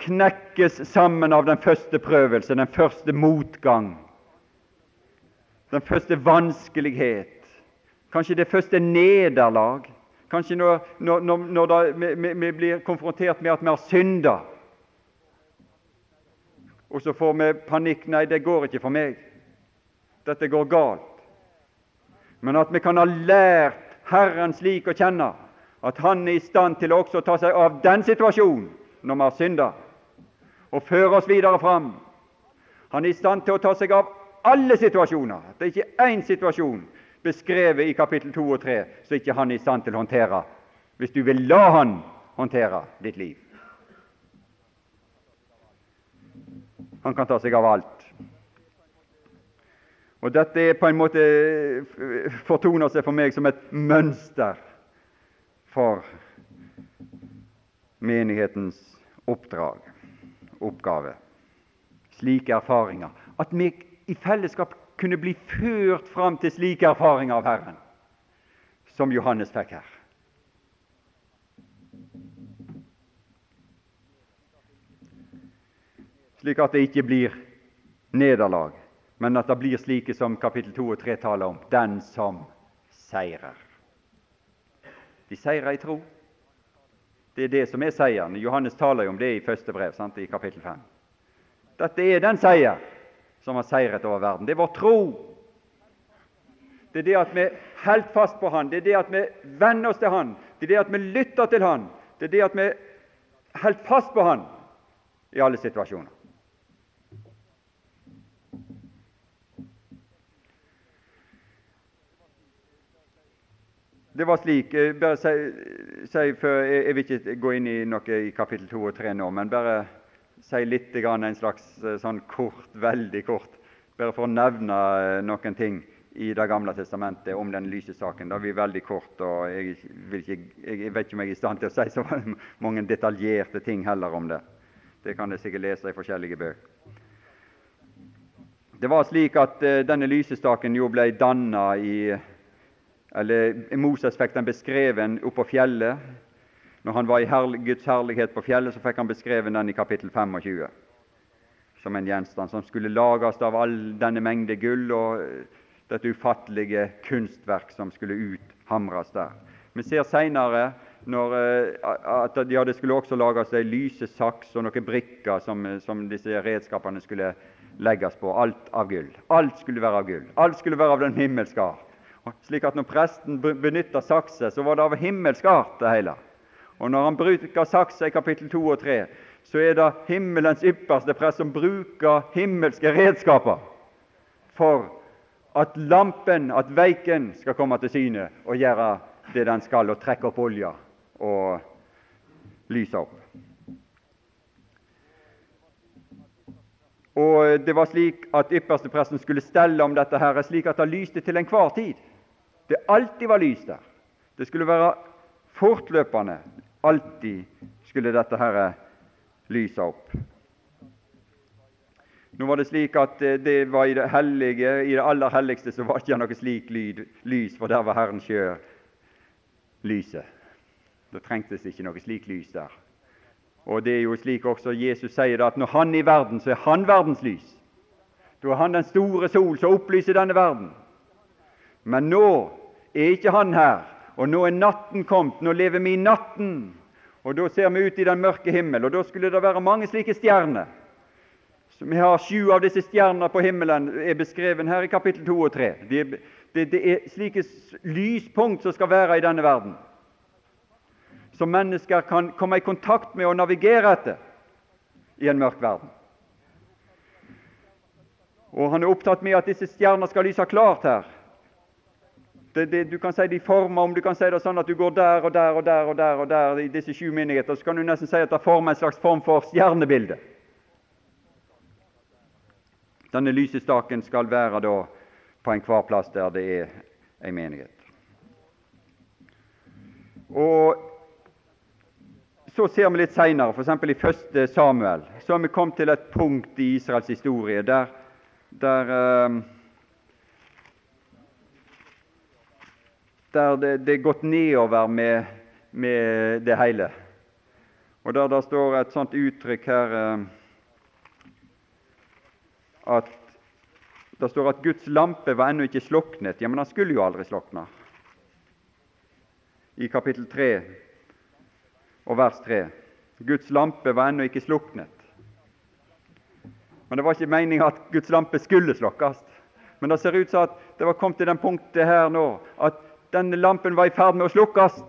knekkes sammen av den første prøvelse, den første motgang, den første vanskelighet, kanskje det første nederlag Kanskje når, når, når, når vi, blir konfrontert med at vi har synda, og så får vi panikk. Nei, det går ikke for meg. Dette går galt. Men at vi kan ha lært Herren slik å kjenne at Han er i stand til å også ta seg av den situasjonen når vi har synda, og føre oss videre fram. Han er i stand til å ta seg av alle situasjoner. Det er ikke én situasjon beskrevet i kapittel 2 og 3, så ikke han er i stand til å håndtere, hvis du vil la han håndtere ditt liv. Han kan ta seg av alt. Og Dette er på en måte fortoner seg for meg som et mønster for menighetens oppdrag, oppgave. Slike erfaringer. At vi i fellesskap kunne bli ført fram til slike erfaringer av Herren, som Johannes fikk her. Slik at det ikke blir nederlag, men at det blir slike som kapittel 2 og 3 taler om den som seirer. De seirer i tro. Det er det som er seieren. Johannes taler jo om det i første brev, sant, i kapittel 5. Dette er den seier som har seiret over verden. Det er vår tro. Det er det at vi holder fast på Han, det er det at vi venner oss til Han, det er det at vi lytter til Han, det er det at vi holder fast på Han i alle situasjoner. Det var slik bare si, si før, jeg, jeg, vil ikke gå inn i noe i kapittel 2 og 3 nå, men bare si litt grann en slags eh, sånn kort, veldig kort, bare for å nevne eh, noen ting i Det gamle testamentet om den lysesaken. Det blir veldig kort, og jeg, ikke, jeg, vet ikke om jeg er i stand til å si så (laughs) mange detaljerte ting heller om det. Det kan jeg sikkert lese i forskjellige bøker. Det var slik at denne lysestaken jo ble danna i eller Moses fikk den beskreven oppå fjellet. Når han var i Guds herlighet på fjellet, så fikk han beskreven den i kapittel 25 som en gjenstand som skulle lages av all denne mengde gull og dette ufattelige kunstverk som skulle uthamres der. Vi ser seinere eh, at ja, det skulle også lages ei lysesaks og noen brikker som, som disse redskapene skulle legges på. Alt av gull. Alt skulle være av gull. Alt skulle være av den himmelske art slik at når presten benytta sakse, så var det av himmelsk art, det hele. Og når han bruker sakse i kapittel 2 og 3, så er det himmelens ypperste prest som bruker himmelske redskaper for at lampen, at veiken, skal komme til syne og gjøre det den skal, og trekke opp olja og lyse opp. Og Det var slik at ypperstepresten skulle stelle om dette her, slik at det lyste til enhver tid. Det alltid var lys der. Det skulle være fortløpende. Alltid skulle dette her lyse opp. Nå var det slik at det var i det hellige, i det aller helligste så var det ikke noe slik lyd, lys, for der var Herren sjøl lyset. Det trengtes ikke noe slik lys der. Og det er jo slik også Jesus sier det, at når Han er i verden, så er Han verdens lys. Da er Han den store sol som opplyser denne verden. Men nå er ikke han her. Og nå er natten kommet, nå lever vi i natten. Og da ser vi ut i den mørke himmel, og da skulle det være mange slike stjerner. Så Vi har sju av disse stjernene på himmelen er beskrevet her i kapittel 2 og 3. Det, det, det er slike lyspunkt som skal være i denne verden, som mennesker kan komme i kontakt med og navigere etter i en mørk verden. Og Han er opptatt med at disse stjernene skal lyse klart her. Det, det, du kan si de former om du kan si det sånn at du går der og der og der og der og der i disse sju menigheter, så kan du nesten si at det former en slags form for stjernebilde. Denne lysestaken skal være da på enhver plass der det er en menighet. Og Så ser vi litt seinere, f.eks. i første Samuel, så har vi kommet til et punkt i Israels historie der, der uh, der det, det er gått nedover med, med, det hele. Og der det står et sånt uttrykk her eh, at det står at Guds lampe var ennå ikke sluknet. Ja, men han skulle jo aldri slukne. I kapittel 3 og vers 3. Guds lampe var ennå ikke sluknet. Men det var ikke meninga at Guds lampe skulle slukkes. Men det ser ut som at det var kommet til den punktet her nå at denne lampen var i ferd med å slukkes.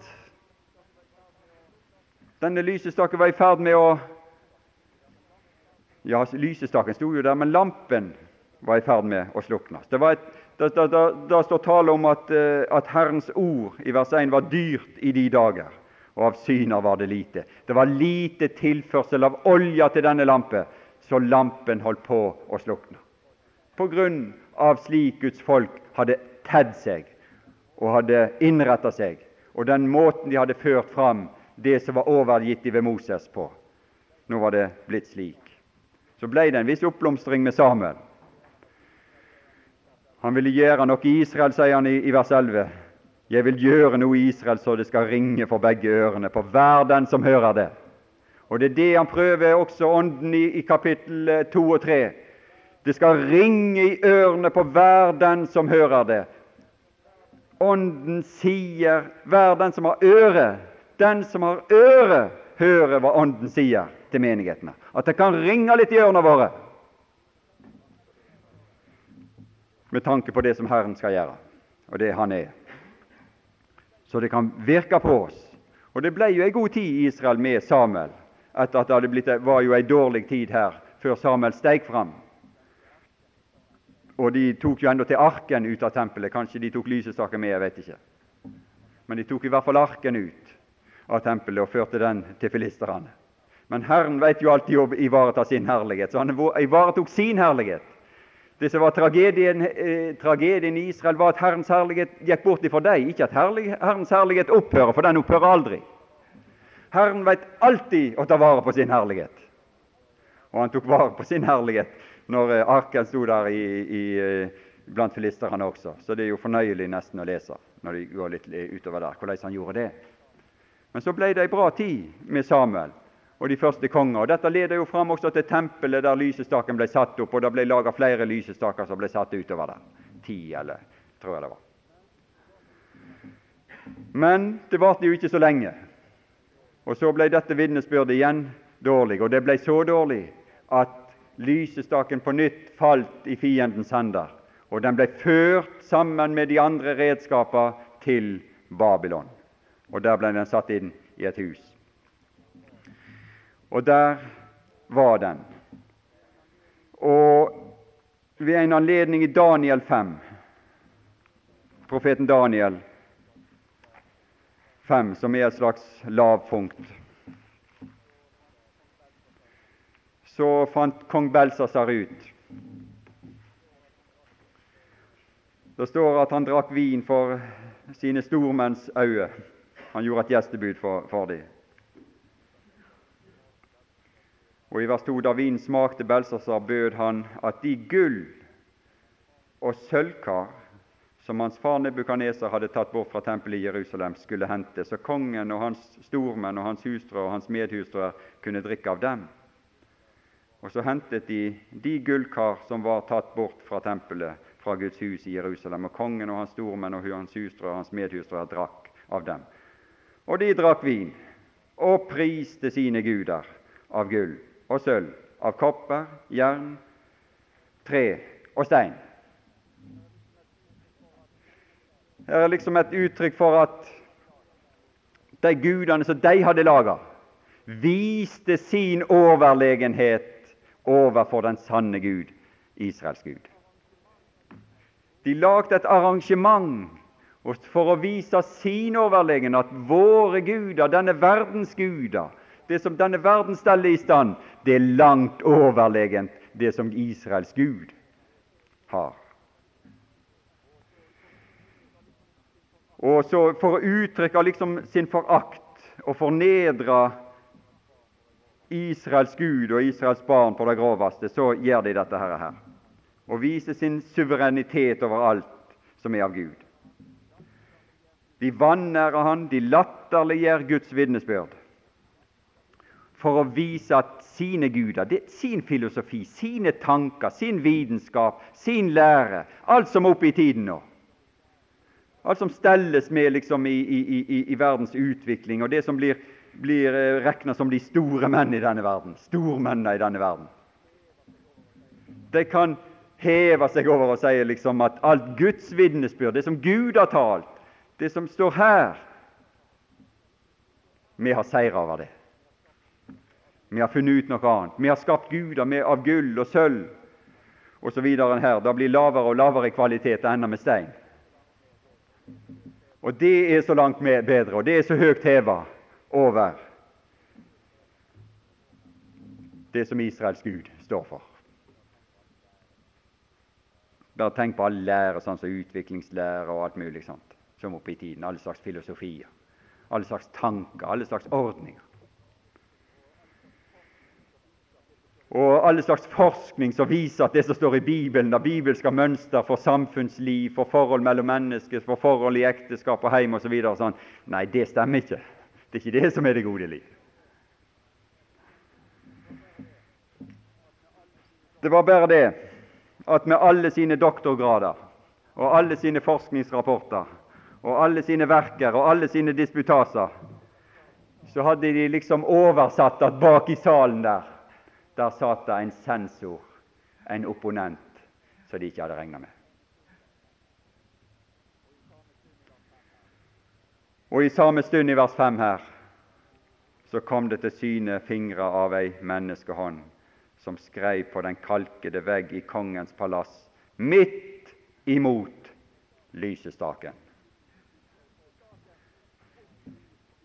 Denne lysestaken var i ferd med å Ja, lysestaken sto jo der, men lampen var i ferd med å sluknes. Det, det, det, det, står tale om at, eh, at, Herrens ord i vers 1 var dyrt i de dager, og av syner var det lite. Det var lite tilførsel av olje til denne lampe, så lampen holdt på å slukne. På grunn av slik Guds folk hadde tedd seg og hadde innretta seg, og den måten de hadde ført fram det som var overgitt ved Moses på. Nå var det blitt slik. Så ble det en viss oppblomstring med Samuel. Han ville gjøre noe i Israel, sier han i, vers 11. Jeg vil gjøre noe i Israel så det skal ringe for begge ørene, på hver den som hører det. Og Det er det han prøver også ånden i, i kapittel 2 og 3. Det skal ringe i ørene på hver den som hører det. Ånden sier, hver den som har øre, den som har øre, hører hva Ånden sier til menighetene. At det kan ringe litt i ørene våre med tanke på det som Herren skal gjøre, og det Han er. Så det kan virke på oss. Og Det ble jo en god tid i Israel med Samuel, etter at det blitt, var jo en dårlig tid her før Samuel steg fram. Og de tok jo enda til arken ut av tempelet. Kanskje de tok lysestaken med, jeg vet ikke. Men de tok i hvert fall arken ut av tempelet og førte den til filisterne. Men Herren vet jo alltid å ivareta sin herlighet, så han ivaretok sin herlighet. Det som var tragedien, eh, tragedien, i Israel, var at Herrens herlighet gikk bort ifra deg, ikke at herlig, Herrens herlighet opphører, for den opphører aldri. Herren vet alltid å ta vare på sin herlighet. Og han tok vare på sin herlighet når eh, arken sto der i, i, eh, blant filisterne også. Så det er jo fornøyelig nesten å lese når de går litt utover der, hvordan han gjorde det. Men så ble det ei bra tid med Samuel og de første konger. Og Dette leder jo fram også til tempelet der lysestaken ble satt opp, og det ble laga flere lysestaker som ble satt utover der. Ti, eller tror jeg det var. Men det varte jo ikke så lenge. Og så ble dette vitnesbyrdet igjen dårlig, og det ble så dårlig at lysestaken på nytt falt i fiendens hender, og den ble ført sammen med de andre redskapene til Babylon. Og der ble den satt inn i et hus. Og der var den. Og ved en anledning i Daniel 5, profeten Daniel 5, som er et slags lavpunkt, så fant kong Belsasar ut Det står at han drakk vin for sine stormenns øyne. Han gjorde et gjestebud for, for dem. Og i vers 2, da vinen smakte Belsasar, bød han at de gull og sølvkar som hans far Nebukaneser hadde tatt bort fra tempelet i Jerusalem, skulle hente, så kongen og hans stormenn og hans hustruer og hans medhustruer kunne drikke av dem. Og så hentet de de gullkar som var tatt bort fra tempelet, fra Guds hus i Jerusalem, og kongen og hans stormenn og hans hustru og hans medhustruer drakk av dem. Og de drakk vin og priste sine guder av gull og sølv, av kopper, jern, tre og stein. Her er liksom et uttrykk for at de gudene som de hadde laga, viste sin overlegenhet overfor den sanne Gud, Israels Gud. De lagde et arrangement for å vise sin overlegen, at våre guder, denne verdens guder, det som denne verden steller i stand, det er langt overlegent det som Israels Gud har. Og så For å uttrykke liksom sin forakt og fornedre Israels Gud og Israels barn på det groveste, så gjør de dette her. Og viser sin suverenitet over alt som er av Gud. De vanærer Han, de latterliggjør Guds vitnesbyrd for å vise at sine guder, sin filosofi, sine tanker, sin vitenskap, sin lære, alt som er oppe i tiden nå, alt som stelles med liksom i, i, i, i verdens utvikling, og det som blir, blir eh, regna som de store menn i denne verden, stormennene i denne verden. De kan heve seg over og si liksom at alt Guds vitnesbyrd, det som Gud har talt, det som står her Vi har seira over det. Vi har funnet ut noe annet. Vi har skapt guder av gull og sølv osv. her. Det blir lavere og lavere kvalitet enda med stein. Og det er så langt bedre, og det er så høyt heva over det som Israels Gud står for. Bare tenk på all lære, sånn som utviklingslære og alt mulig sånt, som oppe i tiden. Alle slags filosofier, alle slags tanker, alle slags ordninger. Og alle slags forskning som viser at det som står i Bibelen, av bibelske mønster for samfunnsliv, for forhold mellom mennesker, for forhold i ekteskap og hjem osv. Så sånn. Nei, det stemmer ikke. Det er ikke det som er det gode liv. Det var bare det at med alle sine doktorgrader og alle sine forskningsrapporter og alle sine verker og alle sine disputaser, så hadde de liksom oversatt at bak i salen der, der satt det en sensor, en opponent, som de ikke hadde regna med. Og i samme stund i vers 5 her så kom det til syne fingre av ei menneskehånd som skreiv på den kalkede vegg i kongens palass, midt imot lysestaken.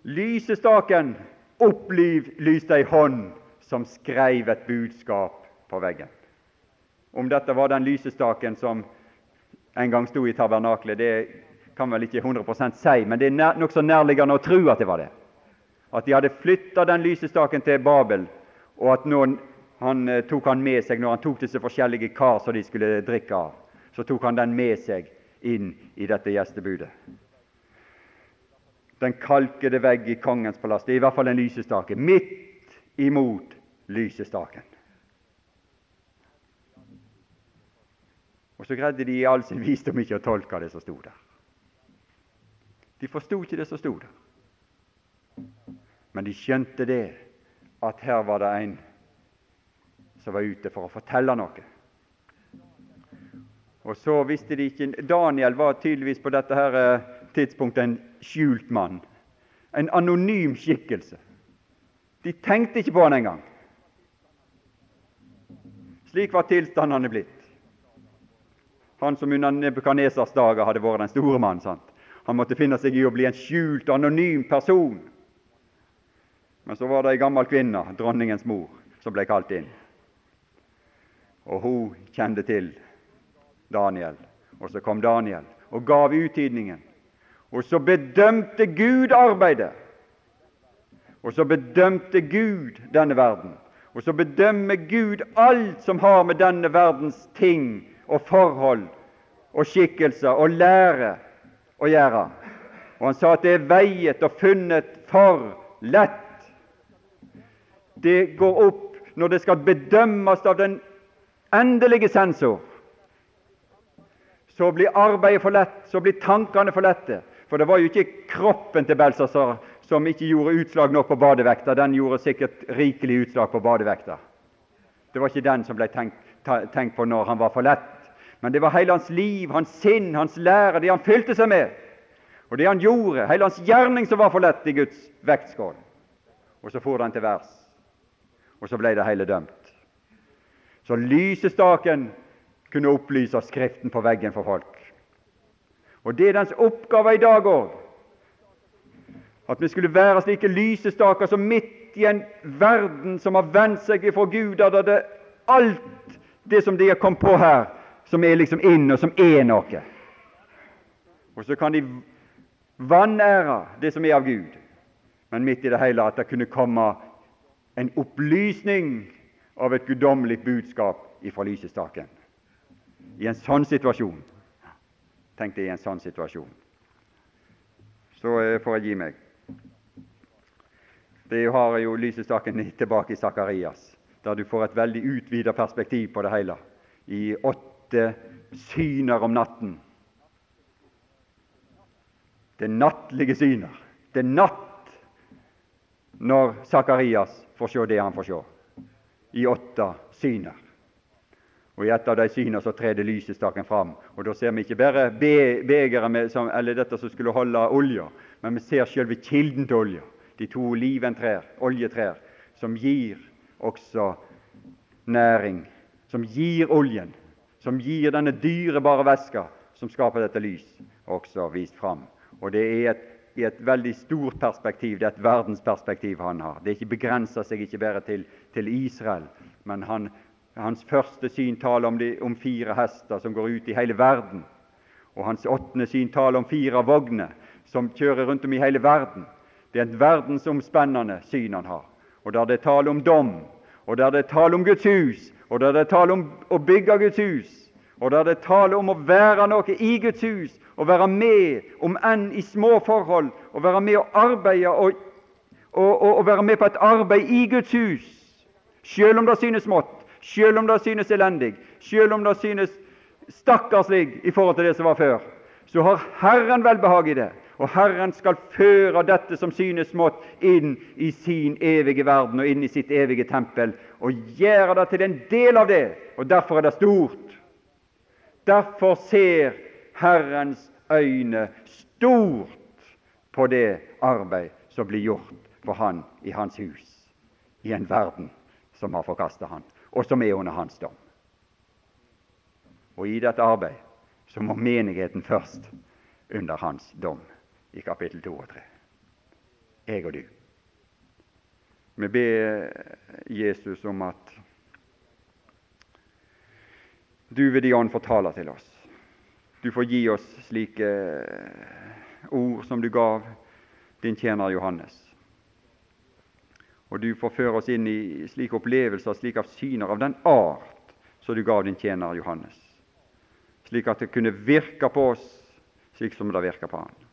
Lysestaken opplyste ei hånd som skreiv et budskap på veggen. Om dette var den lysestaken som en gang sto i tabernaklet, det kan vel ikke 100% si, men det er nokså nærliggende å tro at det var det. At de hadde flytta den lysestaken til Babel, og at nå han eh, tok han med seg når han tok disse forskjellige kar som de skulle drikke av. Så tok han den med seg inn i dette gjestebudet. Den kalkede vegg i kongens palass. Det er i hvert fall en lysestake. Midt imot lysestaken. Og så greide de i all sin visdom ikke å tolke det som sto der. De forsto ikke det som sto der. Men de skjønte det, at her var det en som var ute for å fortelle noe. Og så visste de ikke Daniel var tydeligvis på dette her eh, tidspunktet en skjult mann. En anonym skikkelse. De tenkte ikke på han engang. Slik var tilstandene blitt. Han som under Nebukadnesars dager hadde vært den store mann. Sant? Han måtte finne seg i å bli en skjult, anonym person. Men så var det ei gammel kvinne, dronningens mor, som ble kalt inn. Og hun kjente til Daniel. Og så kom Daniel og gav uttydningen. Og så bedømte Gud arbeidet. Og så bedømte Gud denne verden. Og så bedømmer Gud alt som har med denne verdens ting og forhold og skikkelser og lære å gjøre. Og han sa at det er veiet og funnet for lett. Det går opp når det skal bedømmes av den endelige sensor, så blir arbeidet for lett, så blir tankene for lette. For det var jo ikke kroppen til Belsasar som ikke gjorde utslag nok på badevekta. Den gjorde sikkert rikelig utslag på badevekta. Det var ikke den som ble tenkt, tenkt på når han var for lett. Men det var hele hans liv, hans sinn, hans lære, det han fylte seg med. Og det han gjorde, hele hans gjerning som var for lett i Guds vektskål. Og så for han til værs. Og så ble det hele dømt. Så lysestaken kunne opplyse Skriften på veggen for folk. Og Det er dens oppgave i dag òg. At vi skulle være slike lysestaker som midt i en verden som har vendt seg ifra Gud, der det alt det som de har kommet på her, som er liksom inn, og som er noe. Og så kan de vanære det som er av Gud, men midt i det hele at det kunne komme en opplysning av et guddommelig budskap ifra lysestaken. I en sånn situasjon Tenk deg i en sånn situasjon. Så eh, får jeg gi meg. Det har jo lysestaken tilbake i Sakarias, der du får et veldig utvida perspektiv på det hele. I åtte syner om natten. Det nattlige syner. Det er natt når Sakarias får se det han får se i åtte syner. Og I et av de synene så trer lysestaken fram. Og Da ser vi ikke bare begeret eller dette som skulle holde olja, men vi ser selve kilden til olja. De to oliventrær, oljetrær, som gir også næring, som gir oljen, som gir denne dyrebare væska som skaper dette lys, også vist fram. Og Det er et i et veldig stort perspektiv. Det er et verdensperspektiv han har. Det ikke begrenser seg ikke bare til, til Israel, men han Hans første syn taler om, om fire hester som går ut i hele verden. Og hans åttende syn taler om fire vogner som kjører rundt om i hele verden. Det er et verdensomspennende syn han har. Og der det er tale om dom, og der det er tale om Guds hus, og der det er tale om å bygge Guds hus, og der det er tale om å være noe i Guds hus, og være med, om enn i små forhold, og være med og arbeide og, og, og, være med på et arbeid i Guds hus, selv om det synes smått, selv om det synes elendig, selv om det synes stakkarslig i forhold til det som var før, så har Herren velbehag i det. Og Herren skal føre dette som synes smått, inn i sin evige verden og inn i sitt evige tempel, og gjøre det til en del av det. Og derfor er det stort. Derfor ser Herrens øyne stort på det arbeid som blir gjort for Han i Hans hus, i en verden som har forkastet Han, og som er under Hans dom. Og i dette arbeid så må menigheten først under Hans dom i kapittel 2 og 3. Jeg og du. Vi ber Jesus om at du ved Din ånd fortaler til oss. Du får gi oss slike ord som du gav din tjener Johannes. Og du får føre oss inn i slike opplevelser, slike syner av den art som du gav din tjener Johannes, slik at det kunne virke på oss slik som det virker på han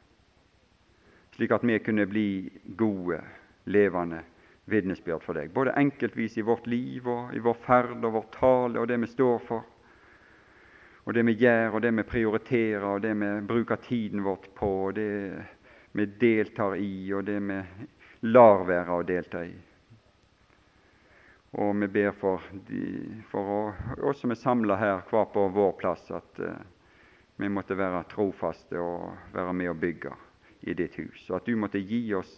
slik at vi kunne bli gode, levende vitnesbyrd for deg, både enkeltvis i vårt liv og i vår ferd og vår tale og det vi står for, og det vi gjør, og det vi prioriterer, og det vi bruker tiden vårt på, og det vi deltar i, og det vi lar være å delta i. Og vi ber for, de, for oss som er samla her, hver på vår plass, at uh, vi måtte være trofaste og være med og bygge i ditt hus, og at du måtte gi oss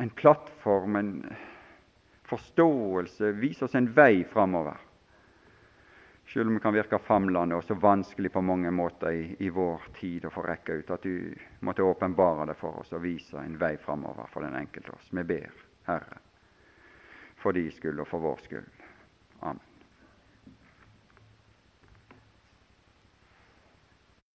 en plattform, en forståelse, vise oss en vei framover. Selv om det kan virke famlende og så vanskelig på mange måter i, i vår tid å få rekke ut, at du måtte åpenbare det for oss og vise en vei framover for den enkelte oss. Vi ber, Herre, for de skyld og for vår skyld. Amen.